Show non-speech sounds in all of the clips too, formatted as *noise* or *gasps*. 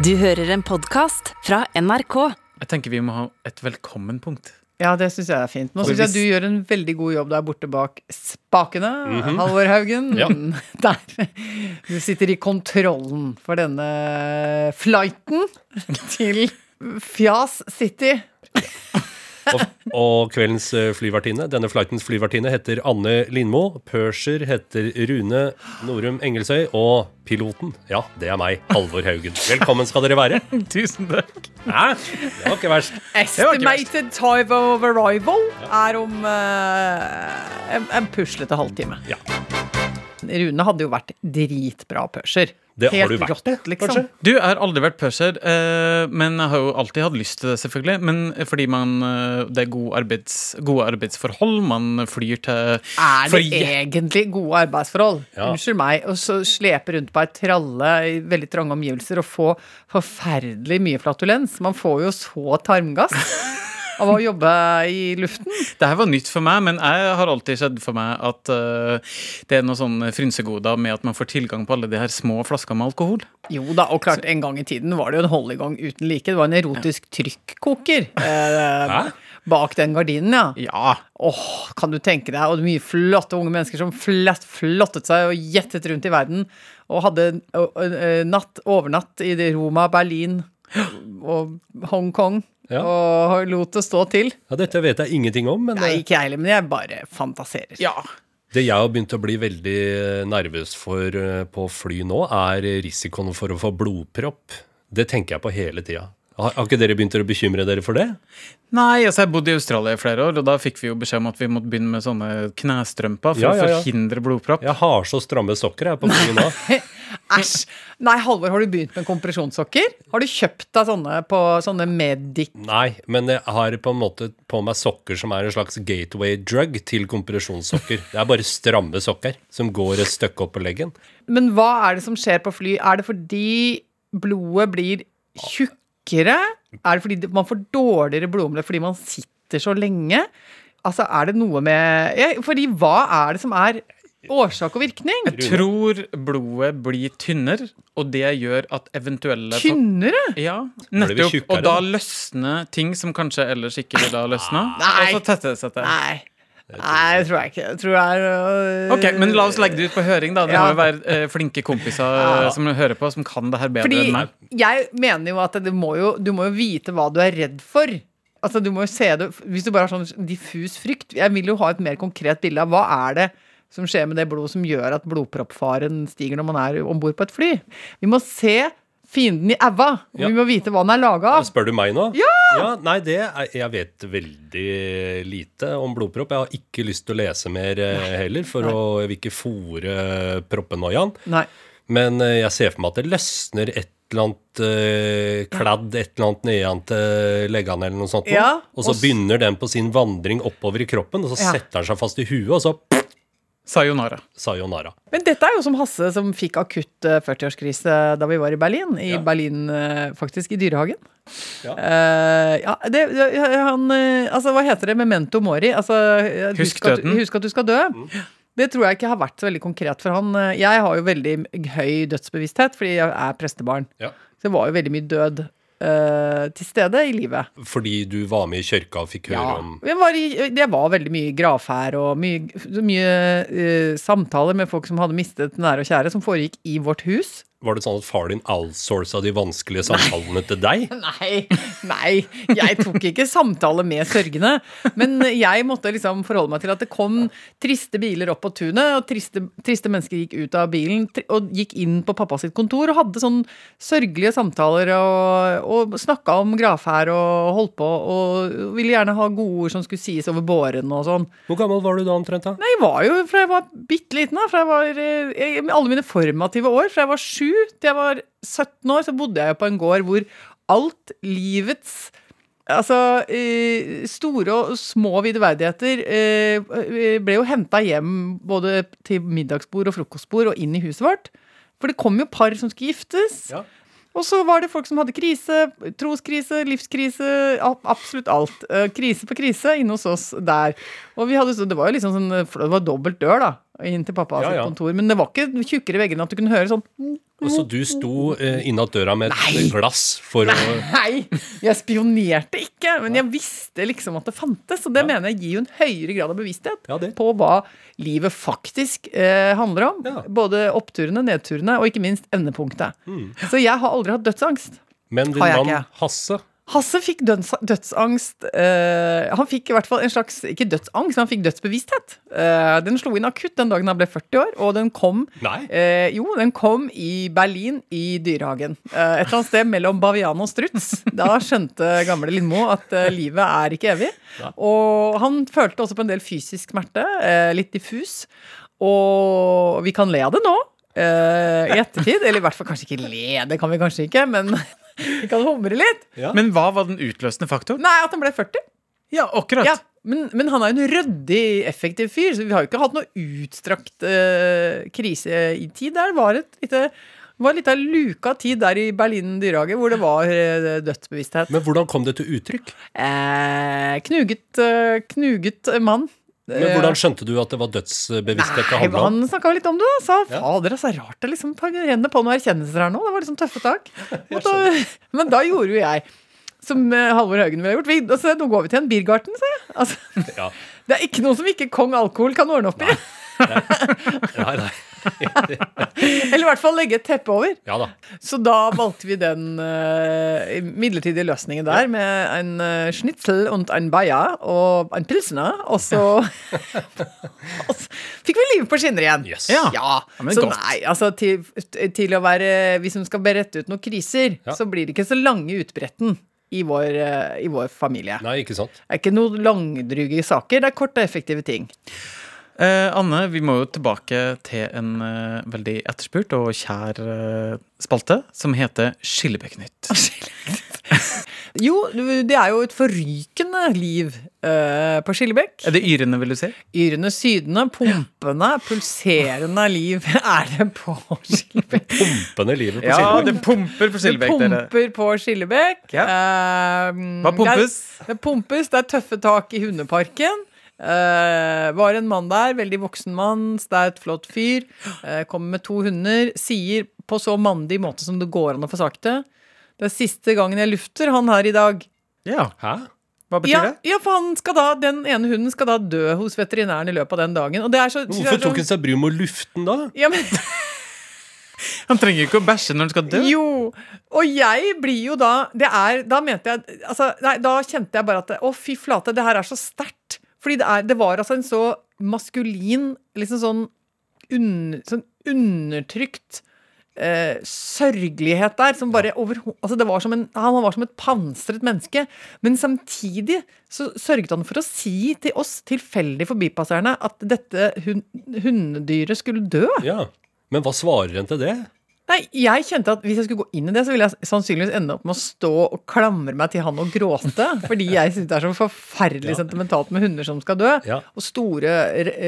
Du hører en podkast fra NRK. Jeg tenker vi må ha et velkommenpunkt. Ja, det syns jeg er fint. Nå syns jeg du gjør en veldig god jobb der borte bak spakene, Halvor Haugen. Ja. *laughs* Der. Du sitter i kontrollen for denne flighten til Fjas City. Og, og kveldens eh, flyvertinne, denne flightens flyvertinne heter Anne Lindmo. Purser heter Rune Norum Engelsøy. Og piloten, ja, det er meg, Halvor Haugen. Velkommen skal dere være. *laughs* Tusen takk. Hæ? Det var ikke verst. Estimated time of arrival er om uh, en, en puslete halvtime. Ja. Rune hadde jo vært dritbra pørser. Det har du vært, rått, liksom. kanskje? Du, har aldri vært pørser, eh, men jeg har jo alltid hatt lyst til det, selvfølgelig. Men fordi man, eh, det er gode, arbeids, gode arbeidsforhold, man flyr til Er det egentlig gode arbeidsforhold? Ja. Unnskyld meg. Og så slepe rundt på ei tralle i veldig trange omgivelser og få forferdelig mye flatulens. Man får jo så tarmgass *laughs* av å jobbe i luften. *laughs* Det her var nytt for meg, men jeg har alltid sett for meg at uh, det er noen sånne frynsegoder med at man får tilgang på alle de her små flaskene med alkohol. Jo da, og klart, en gang i tiden var det jo en holdegang uten like. Det var en erotisk trykkoker eh, bak den gardinen, ja. Ja. Åh, kan du tenke deg, og mye flotte unge mennesker som flott, flottet seg og gjettet rundt i verden, og hadde ø, natt, overnatt i Roma, Berlin og Hongkong, Ja. og lot det stå til. Ja, dette vet jeg ingenting om, men Nei, eh, ikke jeg heller, men jeg bare fantaserer. ja. det jeg har begynt å bli veldig eh, nervøs for eh, på fly nå, er risikoen for å få blodpropp. Det tenker jeg på hele tida. Har, har ikke dere begynt å bekymre dere for det? Nei, altså jeg bodde i Australia i flere år, og da fikk vi jo beskjed om at vi måtte begynne med sånne knestrømper for Ja, ja, ja. å forhindre blodpropp. Jeg har så stramme sokker jeg på flyet nå. *laughs* Æsj! Nei, Halvor, har du begynt med kompresjonssokker? Har du kjøpt deg sånne på sånne Medic Nei, men jeg har på en måte på meg sokker som er en slags gateway drug til kompresjonssokker. Det er bare stramme sokker som går et stykke opp på leggen. Men hva er det som skjer på fly? Er det fordi blodet blir tjukkere? Er det fordi man får dårligere blodomløp fordi man sitter så lenge? Altså, er det noe med ja, Fordi hva er det som er årsak og virkning? Jeg tror blodet blir tynnere, og det gjør at eventuelle Tynnere? Ja, nettopp. Og da løsner ting som kanskje ellers ikke ville ha løsna. Nei. Og så tetter det seg til. Nei. Det tror jeg ikke. Jeg tror jeg er øh, Ok, Men la oss legge det ut på høring, da. Det Ja. må jo være eh, flinke kompiser Ja. som hører på, som kan det her bedre Fordi enn meg. jeg mener jo at må jo, du må jo vite hva du er redd for. Altså du må jo se det Hvis du bare har sånn diffus frykt Jeg vil jo ha et mer konkret bilde av hva er det som skjer med det blodet som gjør at blodproppfaren stiger når man er om bord på et fly. Vi må se fienden i æva. Ja. vi må vite hva den er laga av. Spør du meg nå? Ja! Nei, det er, jeg vet veldig lite om blodpropp. Jeg har ikke lyst til å lese mer nei. heller, for å, jeg vil ikke fòre proppenoiaen. Nei. Men eh, jeg ser for meg at det løsner et eller annet eh, kladd et eller annet nedan til leggene eller noe sånt. Ja, og så og begynner den på sin vandring oppover i kroppen, og så Ja. setter den seg fast i huet, og så Sayonara. sayonara. Men dette er jo som Hasse som fikk akutt eh, 40-årskrise da vi var i Berlin. I Ja. Berlin, eh, faktisk, i Dyrehagen. Ja. Uh, ja, det, han eh, Altså, hva heter det? Memento mori? Altså, husk, Husk at, husk at du skal dø. Det tror jeg ikke har vært så veldig konkret for han. Eh, Jeg har jo veldig høy dødsbevissthet fordi jeg er prestebarn. Ja. Så det var jo veldig mye død eh, til stede i livet. Fordi du var med i kirka og fikk høre Ja. om Jeg var, i, det var veldig mye gravferd og mye, mye uh, samtaler med folk som hadde mistet nære og kjære, som foregikk i vårt hus. Var det sånn at far din outsourca de vanskelige samtalene til deg? *laughs* Nei, nei, jeg tok ikke samtale med sørgende. Men jeg måtte liksom forholde meg til at det kom triste biler opp på tunet, og triste, triste mennesker gikk ut av bilen og gikk inn på pappa sitt kontor og hadde sånn sørgelige samtaler og, og snakka om gravferd og holdt på og ville gjerne ha gode ord som skulle sies over båren og sånn. Hvor gammel var du da omtrent? da? Nei, jeg var jo fra jeg var bitte liten, da. Fra jeg var, eh, jeg, alle mine formative år. Fra jeg var sju til jeg var 17 år, så bodde jeg jo på en gård hvor alt livets Altså, eh, store og små videverdigheter eh, ble jo henta hjem både til middagsbord og frokostbord og inn i huset vårt. For det kom jo par som skulle giftes. Ja. Og så var det folk som hadde krise, troskrise, livskrise, absolutt alt. Eh, Krise på krise inne hos oss der. Og vi hadde, det var jo liksom sånn, det var dobbelt dør da, inn til pappa Ja, ja. kontor. Men det var ikke tjukkere vegger enn at du kunne høre sånn Så du sto eh, innat døra med et glass for å Nei, jeg spionerte ikke, men jeg visste liksom at det fantes. Og det mener jeg gir jo en høyere grad av bevissthet Ja, det. på hva livet faktisk eh, handler om. Ja. Både oppturene, nedturene og ikke minst endepunktet. Mm. Så jeg har aldri hatt dødsangst. Men din Har jeg mann ikke. Hasse Hasse fikk døds, dødsangst uh, Han fikk i hvert fall en slags Ikke dødsangst, men han fikk dødsbevissthet. Uh, den slo inn akutt den dagen han ble 40 år, og den kom Nei. Uh, jo, den kom i Berlin, i dyrehagen. Eh, et eller annet sted mellom bavian og struts. Da skjønte gamle Lindmo at livet er ikke evig. Og han følte også på en del fysisk smerte, litt diffus. Og vi kan le av det nå. I ettertid. Eller i hvert fall kanskje ikke le, det kan vi kanskje ikke, men vi kan humre litt. Ja. Men hva var den utløsende faktoren? Nei, at han ble 40. Ja, akkurat. Ja, men, men han er jo en ryddig, effektiv fyr, så vi har jo ikke hatt noe utstrakt uh, krise i tid. Det var et lite var litt av luka tid der i Berlin dyrehage hvor det var eh, dødsbevissthet. Men hvordan kom det til uttrykk? Eh, knuget, eh, knuget mann. Men Hvordan skjønte du at det var dødsbevissthet det handla om? han snakka litt om det. da, Sa Ja. fader, er så rart det liksom renner på noen erkjennelser her nå. Det var liksom tøffe tak. *laughs* Da, *laughs* men da gjorde jo jeg som eh, Halvor Haugen ville gjort. Vi, altså, nå går vi til en Birgarten, sa jeg. Altså, Ja. *laughs* det er ikke noe som ikke kong alkohol kan ordne opp i. Nei, Nei, nei. *laughs* Eller i hvert fall legge et teppe over. Ja da. Så da valgte vi den uh, midlertidige løsningen der med en uh, schnitzel und ein bayer og en pilsner. Og så, *laughs* og så fikk vi livet på skinner igjen. Yes. Ja. Ja, men så godt. nei, altså til, til å være Hvis hun skal berette ut noen kriser, Ja. så blir det ikke så lange utbretten i vår, eh, i vår familie. Nei, ikke sant. Det er ikke noen langdryge saker, det er korte og effektive ting. Eh, Anne, vi må jo tilbake til en eh, veldig etterspurt og kjær eh, spalte som heter Skillebekknytt. *laughs* Jo, det er jo et forrykende liv eh, på Skillebekk. Er det yrende, vil du si? Yrende, sydende, pumpende, pulserende liv *laughs* er det på Skillebekk. Pumpende livet på Ja, Skillebekk. det pumper på Det Skillebekk. dere. pumper på Skillebekk. Ja. Eh, Hva pumpes? Det, er- det pumpes, det er tøffe tak i hundeparken. Eh, var en mann der, veldig voksen mann, staut, flott fyr. Uh, kommer med to hunder. Sier på så mandig måte som det går an å få sagt det. Det er siste gangen jeg lufter han her i dag. Ja, Hæ? hva betyr Ja, det? ja, for han skal da, den ene hunden skal da dø hos veterinæren i løpet av den dagen. Og det er så, Men Hvorfor tok han seg bryet med å lufte den da? ja, men, *laughs* Han trenger jo ikke å bæsje når han skal dø. Jo, og jeg blir jo da Det er, Da mente jeg altså, nei, Da kjente jeg bare at Å, fy flate, det her er så sterkt. Fordi det, er, det var altså en så maskulin, liksom sånn, un, sånn undertrykt eh, sørgelighet der, som bare over, altså det var som en, Han var som et pansret menneske. Men samtidig så sørget han for å si til oss tilfeldig forbipasserende at dette hun, hundedyret skulle dø. Ja. Men hva svarer en til det? Nei, jeg kjente at Hvis jeg skulle gå inn i det, så ville jeg sannsynligvis ende opp med å stå og klamre meg til han og gråte. *laughs* Fordi jeg syns det er så forferdelig Ja. sentimentalt med hunder som skal dø. Ja. Og store,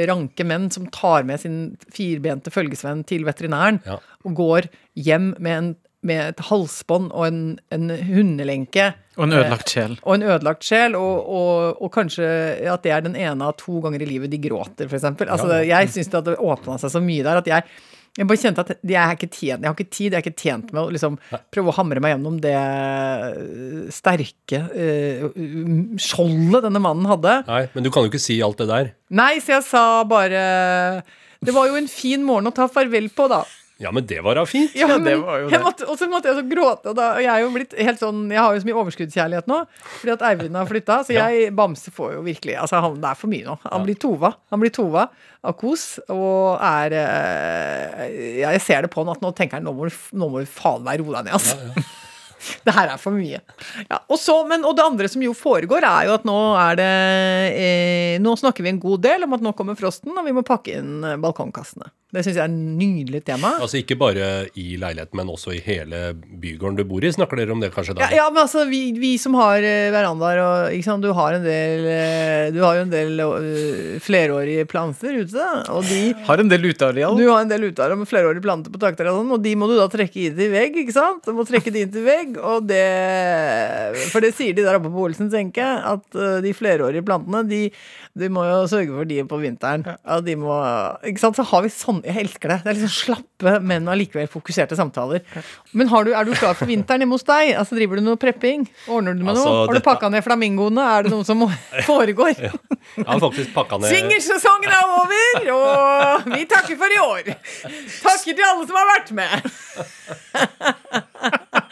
ranke menn som tar med sin firbente følgesvenn til veterinæren Ja. og går hjem med, en, med et halsbånd og en, en hundelenke. Og en ødelagt sjel. Og en ødelagt sjel, og, og, og kanskje at det er den ene av to ganger i livet de gråter, f.eks. Altså. Jeg syns det det åpna seg så mye der at jeg, jeg bare kjente at jeg, er ikke tjent, jeg har ikke tid, jeg er ikke tjent med å liksom prøve å hamre meg gjennom det øh, sterke øh, skjoldet denne mannen hadde. Nei, men du kan jo ikke si alt det der. Nei, så jeg sa bare Det var jo en fin morgen å ta farvel på, da. Ja, men det var da fint. Ja, Ja, det var jo det. måtte, og så måtte jeg så gråte. Og da, og jeg er jo blitt helt sånn Jeg har jo så mye overskuddskjærlighet nå fordi at Eivind har flytta. Så *laughs* Ja. jeg Bamse får jo virkelig Altså, han, det er for mye nå. Han blir Tova. Han blir Tova av kos og er eh, ja, Jeg ser det på han at nå tenker han nå må nå må du faen meg roe deg ned, altså. *laughs* Det her er for mye. Ja, og, så, men, og det andre som jo foregår, er jo at nå er det eh, Nå snakker vi en god del om at nå kommer frosten, og vi må pakke inn balkongkassene. Det syns jeg er et nydelig tema. Altså ikke bare i leiligheten, men også i hele bygården du bor i. Snakker dere om det kanskje da? Ja, ja, men altså, vi, vi som har uh, verandaer og ikke sant, du har en del eh, Du har jo en del eh, flerårige planter ute, og de Har en del uteareal. du har en del uteareal med flerårige planter på takterrassen, og de må du da trekke inn til vegg, ikke sant? Du må trekke de inn til vegg, og, det For det sier de der oppe på Olsen, tenker jeg, at eh, de flerårige plantene, de, de må jo sørge for de på vinteren. og de må Ikke sant. Så har vi sånn Jeg elsker det. Det er liksom slappe, men allikevel fokuserte samtaler. Men har du, er du klar for vinteren hjemme hos deg? Altså Driver du noe prepping? Ordner du med Altså, noe? Har du dette- pakka ned flamingoene? Er det noe som foregår? *laughs* foregår? Jeg har faktisk pakka ned Swingersesongen er over, og vi takker for i år. Takker til alle som har vært med. *laughs*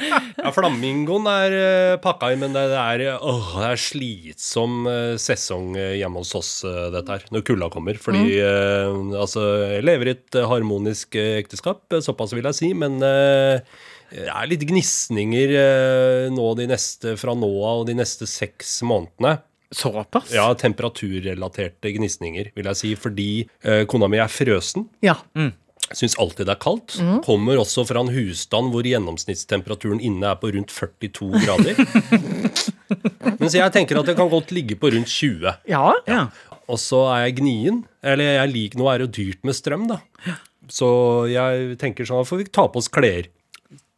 Ja, Flamingoen er uh, pakka inn, men det er, åh, det er slitsom eh, sesong eh, hjemme hos oss, eh, dette her, når kulda kommer. Fordi eh, altså, jeg lever i et eh, harmonisk eh, ekteskap, eh, såpass vil jeg si, men eh, det er litt gnisninger eh, nå de neste, fra nå av og de neste seks månedene. Såpass? Ja, temperaturrelaterte gnisninger, vil jeg si, fordi eh, kona mi er frøsen. Ja. Syns alltid det er kaldt. Kommer også fra en husstand hvor gjennomsnittstemperaturen inne er på rundt 42 grader. *laughs* Mens jeg tenker at det kan godt ligge på rundt 20. Ja. Ja. Og så er jeg gnien. Eller jeg liker, nå er det jo dyrt med strøm, da. Så jeg tenker sånn, får vi ta på oss klær.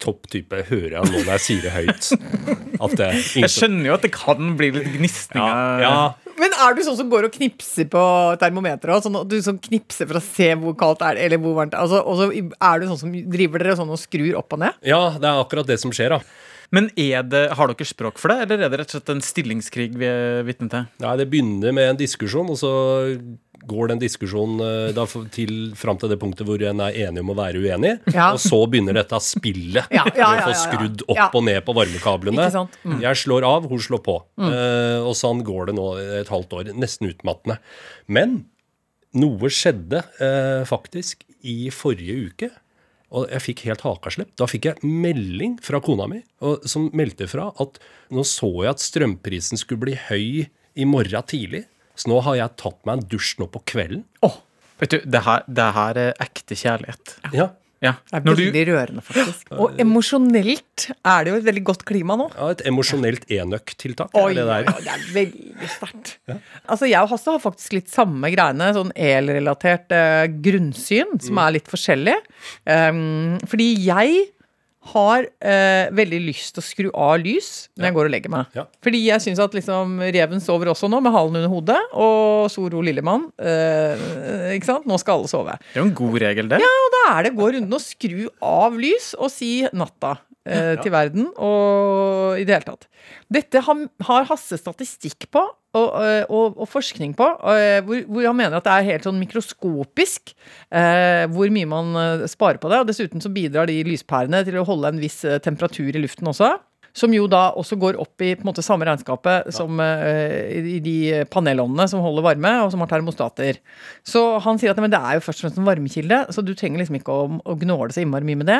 Topp type hører jeg nå når jeg sier det høyt. *laughs* At det Jeg skjønner jo at det kan bli litt ja, gnisninger. ja, Men er du sånn som går og knipser på termometeret? og Sånn, du som knipser for å se hvor kaldt er det eller hvor varmt det er? Altså, og så er du sånn som driver dere sånn og skrur opp og ned? ja, det er akkurat det som skjer, da. Men er det, har dere språk for det, eller er det rett og slett en stillingskrig vi er vitne til? Nei, det begynner med en diskusjon, og så går den diskusjonen eh, da til, fram til det punktet hvor en er enig om å være uenig. Ja. Og så begynner dette spillet Ja, ja, å ja, få skrudd opp og ned på varmekablene. Mm. Jeg slår av, hun slår på. Eh, og sånn går det nå et halvt år. Nesten utmattende. Men noe skjedde uh, faktisk i forrige uke. Og jeg fikk helt hakaslepp. Da fikk jeg melding fra kona mi og, som meldte fra at nå så jeg at strømprisen skulle bli høy i morgen tidlig. Så nå har jeg tatt meg en dusj nå på kvelden. Vet du, det her, det her er ekte kjærlighet. Ja, Ja. Det er du, veldig rørende, faktisk. Og emosjonelt er det jo et veldig godt klima nå. ja Et emosjonelt enøk-tiltak. Oi, det der. oi, det er veldig sterkt. Altså, jeg og Hasse har faktisk litt samme greiene, sånn elrelatert eh, grunnsyn, som Mm. er litt forskjellig. Um, fordi jeg har eh, veldig lyst til å skru av lys når jeg går og legger meg. Ja. Fordi jeg syns at liksom reven sover også nå, med halen under hodet, og Soro Lillemann eh, Ikke sant? Nå skal alle sove. det er jo en god regel, det. Ja, Og da er det gå runden og skru av lys og si natta eh, til verden og i det hele tatt. Dette har, har Hasse statistikk på og, eh, og, og forskning på, eh, hvor, hvor han mener at det er helt sånn mikroskopisk eh, hvor mye man eh, sparer på det. Og dessuten så bidrar de lyspærene til å holde en viss temperatur i luften også. Som jo da også går opp i på en måte samme regnskapet som eh, i de panelovnene som holder varme, og som har termostater. Så han sier at men det er jo først og fremst en varmekilde, så du trenger liksom ikke å, å gnåle så innmari mye med det.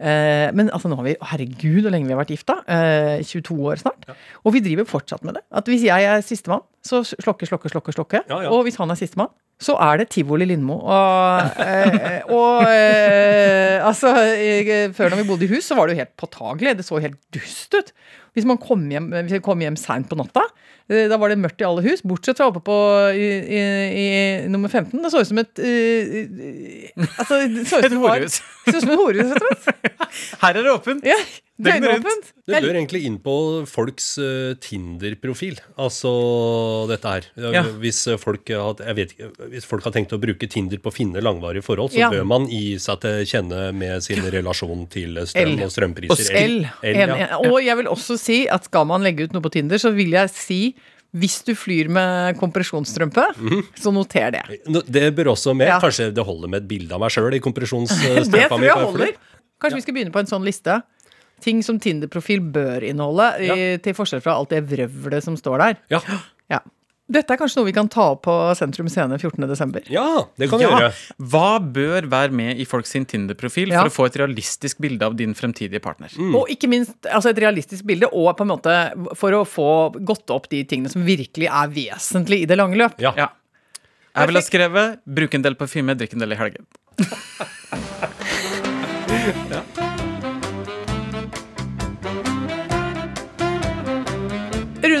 Eh, men altså nå har vi Herregud, hvor lenge vi har vært gifta. Eh, 22 år snart. Og vi driver fortsatt med det. At hvis jeg er sistemann, så slokke, slokke, slokke, slokke. Ja, ja. Og hvis han er sistemann, så er det tivoli Lindmo. Og, eh, og eh, altså Før når vi bodde i hus, så var det jo helt påtagelig. Det så helt dust ut. Hvis man kom hjem, hvis kom hjem seint på natta, eh, da var det mørkt i alle hus, bortsett fra oppe på i, i, i nummer 15. Det så ut som et eh, Altså, det så ut som Et horehus. Det så ut som et horehus, rett og slett. *laughs* Her er det åpent. Ja. Døgnåpent. Det bør egentlig inn på folks uh, Tinder-profil. Altså dette her. Ja. Hvis, folk har, jeg vet ikke, hvis folk har tenkt å bruke Tinder på å finne langvarige forhold, så Ja. bør man gi seg til kjenne med sin relasjon til strøm L. og strømpriser. L. L, ja. Og jeg vil også si at skal man legge ut noe på Tinder, så vil jeg si hvis du flyr med kompresjonsstrømpe, så noter det. Det bør også med. Ja. Kanskje det holder med et bilde av meg sjøl i *laughs* Det kompresjonsstrømpa tror jeg holder. Kanskje vi skal begynne på en sånn liste. Ting som Tinder-profil bør inneholde, i, til forskjell fra alt det vrøvlet som står der. Ja. *gasps* Ja. Dette er kanskje noe vi kan ta opp på Sentrum Scene 14.12. ja, det kan vi Ja. gjøre. Hva bør være med i folks Tinder-profil Ja. for å få et realistisk bilde av din fremtidige partner? Og ikke minst altså et realistisk bilde, og på en måte for å få gått opp de tingene som virkelig er vesentlig i det lange løp. Ja. Ja. Jeg ville ha skrevet 'bruk en del parfyme, drikk en del i helgen'. *laughs* *laughs* Rune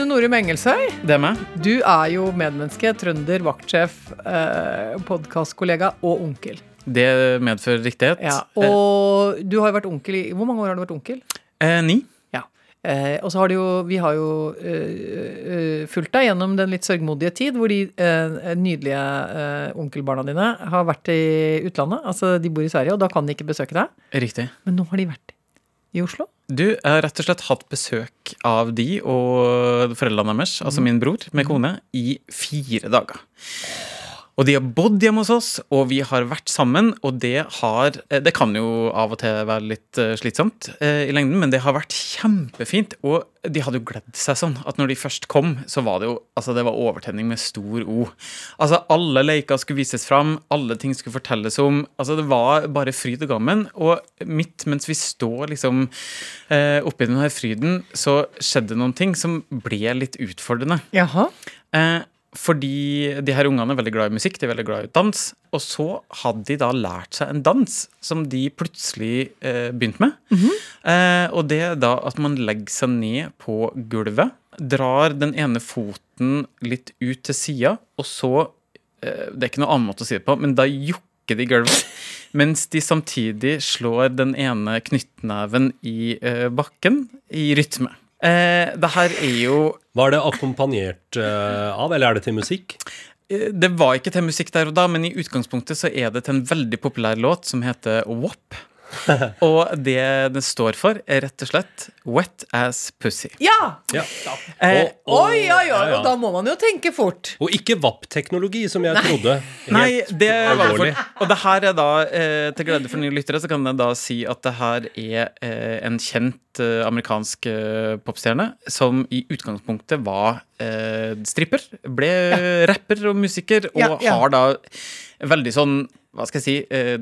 Norum Engelsøy, Det er meg. du er jo medmenneske, trønder, vaktsjef, eh, podkastkollega og onkel. Det medfører riktighet. Ja, og du har jo vært onkel i Hvor mange år har du vært onkel? Eh, ni. Ja. Eh, og så har det jo, vi har jo eh, eh, fulgt deg gjennom den litt sørgmodige tid hvor de eh, nydelige eh, onkelbarna dine har vært i utlandet. Altså de bor i Sverige, og da kan de ikke besøke deg. Riktig. Men nå har de vært i Oslo. Du, jeg har rett og slett hatt besøk av de og foreldrene deres, altså min bror med kone, i fire dager. Og de har bodd hjemme hos oss, og vi har vært sammen, og det har eh, Det kan jo av og til være litt eh, slitsomt eh, i lengden, men det har vært kjempefint. Og de hadde jo gledd seg sånn at når de først kom, så var det jo Altså, det var overtenning med stor O. Altså, alle leker skulle vises fram, alle ting skulle fortelles om. Altså, det var bare fryd og gammen. Og midt mens vi står liksom eh, oppi denne fryden, så skjedde noen ting som ble litt utfordrende. Jaha. Eh, fordi de her ungene er veldig glad i musikk, de er veldig glad i dans. Og så hadde de da lært seg en dans som de plutselig eh, begynte med. eh, og det er da at man legger seg ned på gulvet, drar den ene foten litt ut til sida, og så eh, Det er ikke noe annen måte å si det på, men da jokker de gulvet. *laughs* Mens de samtidig slår den ene knyttneven i eh, bakken i rytme. Eh, det her er jo Var det akkompagnert eh, av, eller er det til musikk? Eh, Det var ikke til musikk der og da, men i utgangspunktet så er det til en veldig populær låt som heter WAP. *laughs* og det det står for, er rett og slett Wet As Pussy. Ja! Ja. Eh, Og- og- Oi, oi, oi. ja, ja. Og da må man jo tenke fort. Og ikke VAP-teknologi, som jeg trodde. Nei, det var det for. Og det her er da, eh, til glede for nye lyttere, så kan jeg da si at det her er eh, en kjent eh, amerikansk eh, popstjerne som i utgangspunktet var eh, stripper. Ble rapper og musiker, og Ja, ja. har da veldig sånn, hva skal jeg si, eh,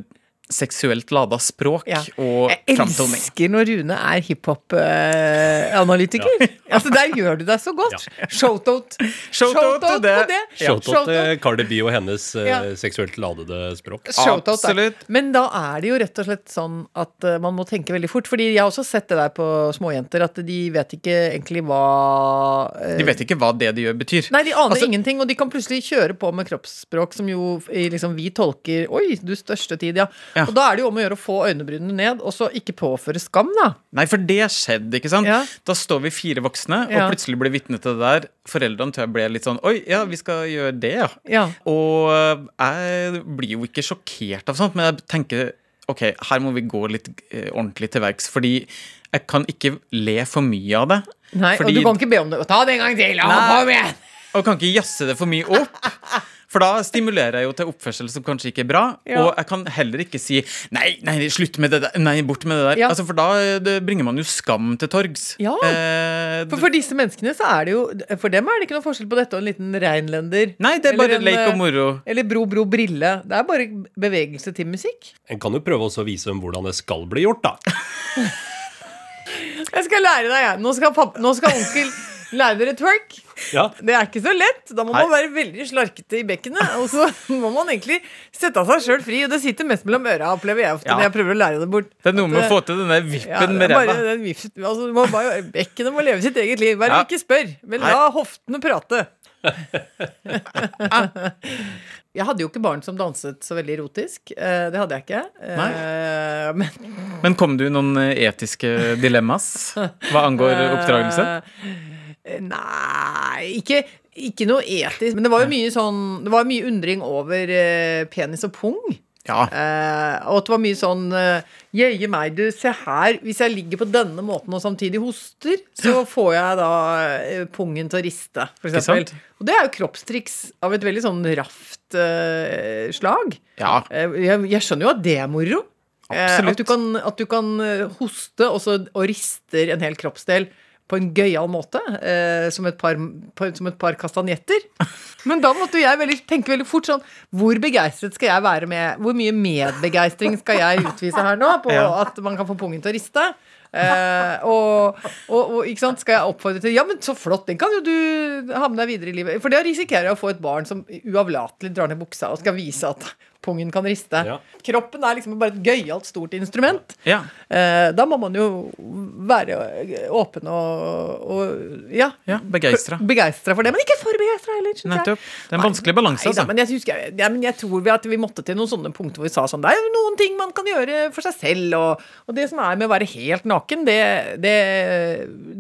seksuelt lada språk Ja. og Jeg framtoning. elsker når Rune er hiphop-analytiker. *laughs* Altså, der gjør du deg så godt. Shoutout. Shout-out til det. på det. Shout-out til Cardi B og hennes eh, Ja. seksuelt ladede språk. Shoutout. Absolutt. Men da er det jo rett og slett sånn at eh, man må tenke veldig fort. Fordi jeg har også sett det der på småjenter, at de vet ikke egentlig hva uh, De vet ikke hva det de gjør, betyr. Nei, de aner Altså- ingenting, og de kan plutselig kjøre på med kroppsspråk som jo liksom, vi tolker Oi, du største tid, ja. Ja. Og da er det jo om å gjøre å få øynebrynene ned, og så ikke påføre skam, da. Nei, for det skjedde, ikke sant? Ja. Da står vi fire voksne, og Ja. plutselig blir vitne til det der. Foreldrene tror jeg ble litt sånn Oi, ja, vi skal gjøre det, ja. Ja. Og øh, jeg blir jo ikke sjokkert av sånt, men jeg tenker ok, her må vi gå litt eh, ordentlig til verks, fordi jeg kan ikke le for mye av det. Nei, Fordi- og du kan ikke be om det. Ta det en gang til! Ja, kom igjen! Og kan ikke jazze det for mye opp. For da stimulerer jeg jo til oppførsel som kanskje ikke er bra. Ja. Og jeg kan heller ikke si nei, nei, slutt med det der. Nei, bort med det der. Ja. Altså, for da det bringer man jo skam til torgs. Ja. Eh, For, for disse menneskene så er det jo For dem er det ikke noen forskjell på dette og en liten reinlender. nei, det er bare en, leik og eh, moro. Eller Bro, bro, brille. Det er bare bevegelse til musikk. En kan jo prøve også å vise dem hvordan det skal bli gjort, da. *laughs* Jeg skal lære deg, jeg. Nå skal, pappa, nå skal onkel lære dere twerk. Ja. Det er ikke så lett. Da må Hei. man være veldig slarkete i bekkenet. Og så *laughs* må man egentlig sette seg sjøl fri. Og det sitter mest mellom øra, opplever jeg ofte Ja. når jeg prøver å lære det bort. Det er noe med å få til den der ja, vippen det med ræva. altså, Bekkenet må leve sitt eget liv. Bare Ja. ikke spør, men la hoftene prate. *laughs* Jeg hadde jo ikke barn som danset så veldig erotisk. Eh, Det hadde jeg ikke. Eh, Men Men kom du i noen eh, etiske dilemmas hva angår *laughs* oppdragelse? Eh, Nei, ikke, ikke noe etisk. Men det var jo mye sånn Det var mye undring over eh, penis og pung. Ja. Eh, og at det var mye sånn eh, Jøye meg, du, se her. Hvis jeg ligger på denne måten og samtidig hoster, så får jeg da eh, pungen til å riste, for Ikke eksempel. sant? Og det er jo kroppstriks av et veldig sånn raft eh, slag. Ja. Eh, jeg, jeg skjønner jo at det er moro. Absolutt. at du kan, at du kan hoste og, så, og rister en hel kroppsdel på en gøyal måte. Eh, som, et par, som et par kastanjetter. Men da måtte jeg veldig, tenke veldig fort sånn Hvor begeistret skal jeg være med Hvor mye medbegeistring skal jeg utvise her nå på Ja. at man kan få pungen til å riste? Eh, og, og, og skal jeg oppfordre til Ja, men så flott, den kan jo du ha med deg videre i livet. For da risikerer jeg å få et barn som uavlatelig drar ned buksa og skal vise at pungen kan riste. Ja. Kroppen er liksom bare et gøyalt, stort instrument. Ja. Eh, da må man jo være åpen og, og ja, ja Begeistra. for det. Men ikke for begeistra heller. Nettopp. Det er en vanskelig balanse, altså. men jeg, husker, ja, men jeg tror vi at vi måtte til noen sånne punkter hvor vi sa sånn Det er jo noen ting man kan gjøre for seg selv, og, og det som er med å være helt naken, det, det,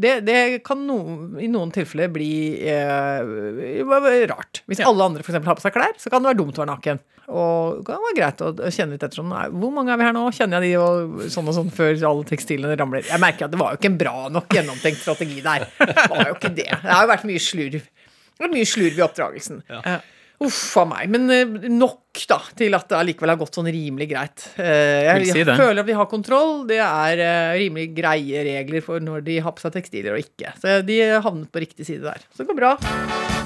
det, det kan no, i noen tilfeller bli eh, rart. Hvis alle andre eksempel har på seg klær, så kan det være dumt å være naken. Og det kan være greit å kjenne litt etter sånn Hvor mange er vi her nå? Kjenner jeg de og sånn og sånn før alle tekstilene ramler? Jeg merker at det var jo ikke en bra nok gjennomtenkt strategi der. Det var jo ikke det. Det har jo vært mye slurv. Det har mye slurv i oppdragelsen. Ja. Uff a meg. Men eh, nok, da, til at det allikevel har gått sånn rimelig greit. Eh, jeg si føler at vi har kontroll. Det er eh, rimelig greie regler for når de har på seg tekstiler og ikke. Så de har havnet på riktig side der. Så det går bra.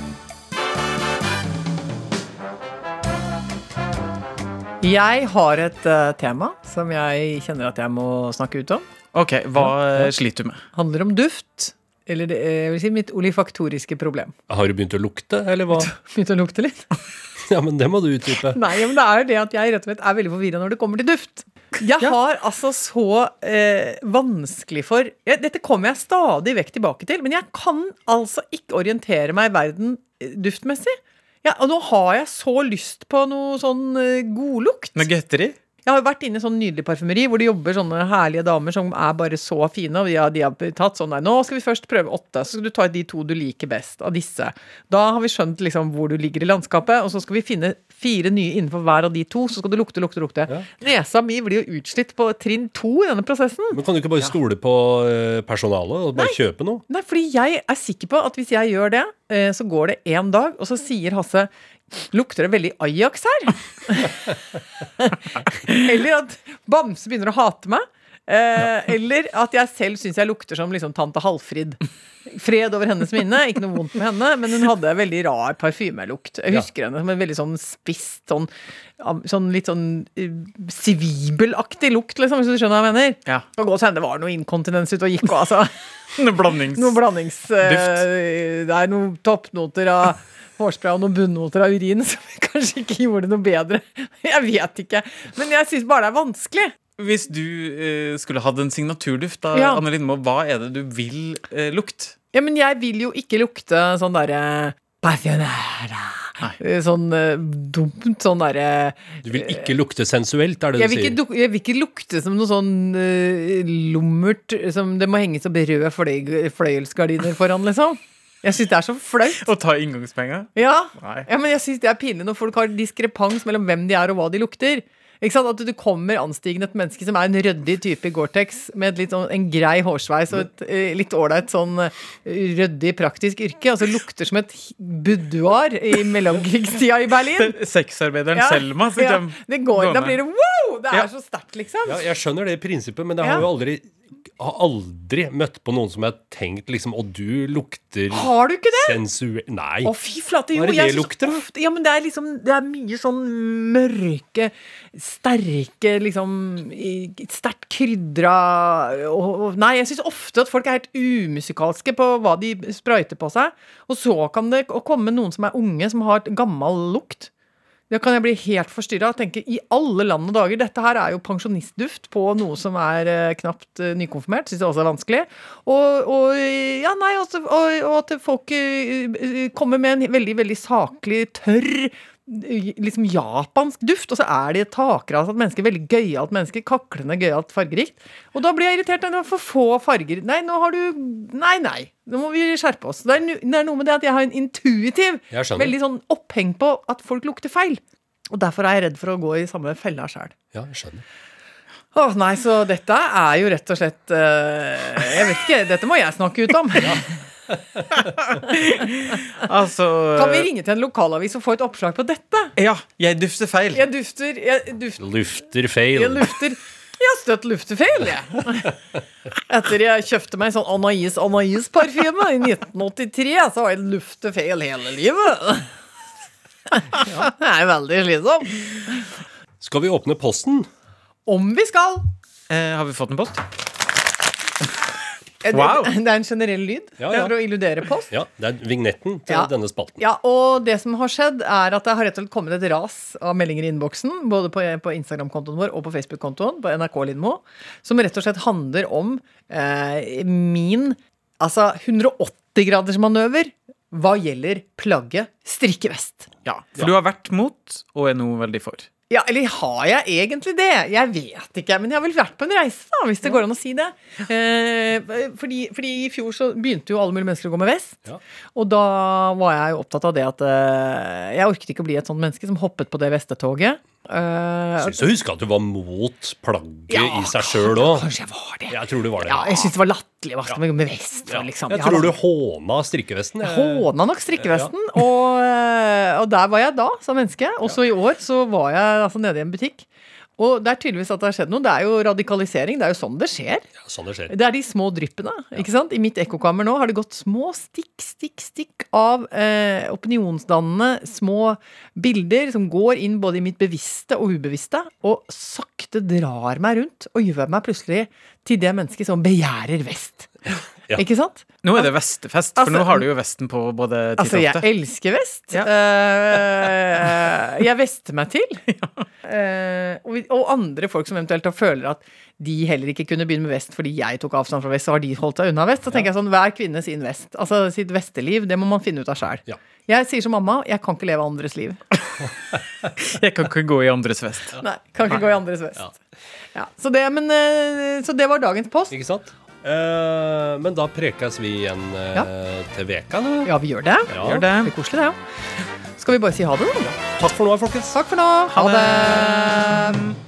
Jeg har et uh, tema som jeg kjenner at jeg må snakke ut om. Ok, hva ja. sliter du med? Handler om duft. Eller det, jeg vil si mitt olifaktoriske problem. Har du begynt å lukte, eller hva? *laughs* Begynt å lukte litt. *laughs* Ja, men det må du utdype. Nei, men det er jo det at jeg rett og slett er veldig forvirra når det kommer til duft. Jeg har altså så eh, vanskelig for ja, Dette kommer jeg stadig vekk tilbake til, men jeg kan altså ikke orientere meg i verden eh, duftmessig. Ja, og nå har jeg så lyst på noe sånn eh, godlukt. Noe godteri? Jeg har jo vært inne i sånn nydelig parfymeri hvor det jobber sånne herlige damer som er bare så fine. Og de har, de har tatt sånn der Nå skal vi først prøve åtte, så skal du ta de to du liker best av disse. Da har vi skjønt liksom hvor du ligger i landskapet, og så skal vi finne fire nye innenfor hver av de to. Så skal du lukte, lukte, lukte. Ja. Nesa mi blir jo utslitt på trinn to i denne prosessen. Men kan du ikke bare stole på eh, personalet og bare kjøpe noe? Nei, fordi jeg er sikker på at hvis jeg gjør det, eh, så går det én dag, og så sier Hasse Lukter det veldig Ajax her? *laughs* eller at Bamse begynner å hate meg. Eh, eller at jeg selv syns jeg lukter som liksom tante Halfrid. Fred over hennes minne. Ikke noe vondt med henne, men hun hadde veldig rar parfymelukt. Jeg Ja. husker henne som en veldig sånn spist, sånn, sånn litt sånn eh, sivibelaktig lukt, liksom, hvis du skjønner hva jeg mener. Ja. Kan godt hende det var noe inkontinens ute og gikk òg, altså. *laughs* Noe blandings... Noe blandings... uh, det er noen toppnoter av hårspray og noen bunnoter av urin som *laughs* kanskje ikke gjorde det noe bedre. Jeg vet ikke. Men jeg syns bare det er vanskelig. Hvis du eh, skulle hatt en signaturduft, da, Ja. Anne Lindmo, hva er det du vil eh, lukte? Ja, men jeg vil jo ikke lukte sånn derre Passionera. Nei. Eh, Sånn uh, dumt sånn derre Du vil ikke lukte sensuelt, er det jeg du sier? ikke, jeg vil ikke lukte som noe sånn uh, lummert som det må henges opp røde fløy, fløyelsgardiner foran, liksom. Jeg syns det er så flaut. Å ta inngangspenga? Ja. Ja, men jeg syns det er pinlig når folk har diskrepans mellom hvem de er og hva de lukter. Ikke sant? At du kommer anstigende et menneske som er en ryddig type i Gore-Tex, med litt sånn, en grei hårsveis og et eh, litt ålreit sånn eh, ryddig, praktisk yrke, og så lukter som et buduar i mellomkrigstida i Berlin. *laughs* Sexarbeideren Ja, Selma som ja, kommer det går, da blir det wow! Det er Ja. så sterkt, liksom. Ja, jeg skjønner det prinsippet, men det Ja. har jo aldri har aldri møtt på noen som jeg har tenkt liksom Og du lukter Har du ikke det? sensuell Nei. Å, fy flate. Jo, Hva er det jeg det lukter, da? ofte- Ja, men det er liksom Det er mye sånn mørke, sterke, liksom i- Sterkt krydra og, og Nei, jeg syns ofte at folk er helt umusikalske på hva de sprøyter på seg. Og så kan det komme noen som er unge, som har gammel lukt. Da kan jeg bli helt forstyrra og tenke i alle land og dager Dette her er jo pensjonistduft på noe som er eh, knapt eh, nykonfirmert. Syns jeg også er vanskelig. Og, og ja, nei, altså, og, og at folk eh, kommer med en veldig, veldig saklig, tørr Liksom japansk duft, og så er de et takrasete et menneske. Veldig gøyalt menneske. Kaklende gøyalt, fargerikt. Og da blir jeg irritert. Nei, det var for få farger. Nei, nå har du Nei, nei. Nå må vi skjerpe oss. Det er, det er noe med det at jeg har en intuitiv veldig sånn oppheng på at folk lukter feil. Og derfor er jeg redd for å gå i samme fella sjæl. Ja, jeg skjønner. Åh, nei, så dette er jo rett og slett uh, Jeg vet ikke, dette må jeg snakke ut om. *laughs* *laughs* Altså Kan vi ringe til en lokalavis og få et oppslag på dette? Ja, jeg dufter feil. Jeg dufter Jeg, dufter, Lufter feil. jeg lufter Jeg har støtt luftefeil, jeg. Etter jeg kjøpte meg sånn Anais Anais-parfyme i 1983, så har jeg luftefeil hele livet. Ja, det er veldig slitsom. Skal vi åpne posten? Om vi skal. Eh, har vi fått en post? Wow. Det, *laughs* det er en generell lyd Ja, ja. for å illudere post. Ja, det er vignetten til Ja. denne spalten. Ja, og det som har skjedd, er at det har rett og slett kommet et ras av meldinger i innboksen, både på, på Instagram-kontoen vår og på Facebook-kontoen på NRK Lindmo, som rett og slett handler om eh, min altså 180-gradersmanøver hva gjelder plagget strikkevest. Ja, For du har vært mot, og er nå veldig for. Ja, eller har jeg egentlig det? Jeg vet ikke. Men jeg har vel vært på en reise, da, hvis det går an å si det. Eh, fordi, fordi i fjor så begynte jo alle mulige mennesker å gå med vest. Ja. Og da var jeg jo opptatt av det at eh, jeg orket ikke å bli et sånt menneske som hoppet på det vestetoget. Eh, Syns å huske at du var mot plagget ja, i seg sjøl òg. Kanskje jeg var det. Jeg tror du var det. Ja, jeg syns det var latterlig å meg med vest. Ja. Liksom. Jeg jeg tror da. du håna strikkevesten. jeg. Håna nok strikkevesten, og, eh, og der var jeg da som menneske. Også i år så var jeg altså nede i en butikk. Og det er tydeligvis at det har skjedd noe. Det er jo radikalisering. Det er jo sånn det skjer. Ja, sånn det skjer. Det er de små dryppene. ikke sant? I mitt ekkokammer nå har det gått små stikk, stikk, stikk av eh, opinionsdannende små bilder som går inn både i mitt bevisste og ubevisste, og sakte drar meg rundt og gjør meg plutselig til det mennesket som begjærer vest. *laughs* Ja. Ikke sant? Nå er det vestefest, for Altså, nå har du jo vesten på både titt Altså, jeg elsker vest. Ja. Uh, jeg vester meg til. *laughs* Eh, og, og andre folk som eventuelt føler at de heller ikke kunne begynne med vest fordi jeg tok avstand fra vest, så har de holdt seg unna vest. Så tenker jeg sånn, hver kvinne sin vest. Altså sitt vesteliv, det må man finne ut av sjæl. Ja. Jeg sier som mamma, jeg kan ikke leve andres liv. *laughs* Jeg kan ikke gå i andres vest. Nei, kan ikke gå i andres vest. Ja, så, det, men, eh, så det var dagens post. Ikke sant? Eh, men da prekes vi igjen eh, Ja. til veka, nå. Ja, vi gjør det. Ja. Gjør det. Det er koselig, det. Ja. Skal vi bare si ha det, da? Takk for nå, folkens. Takk for nå. Ha det.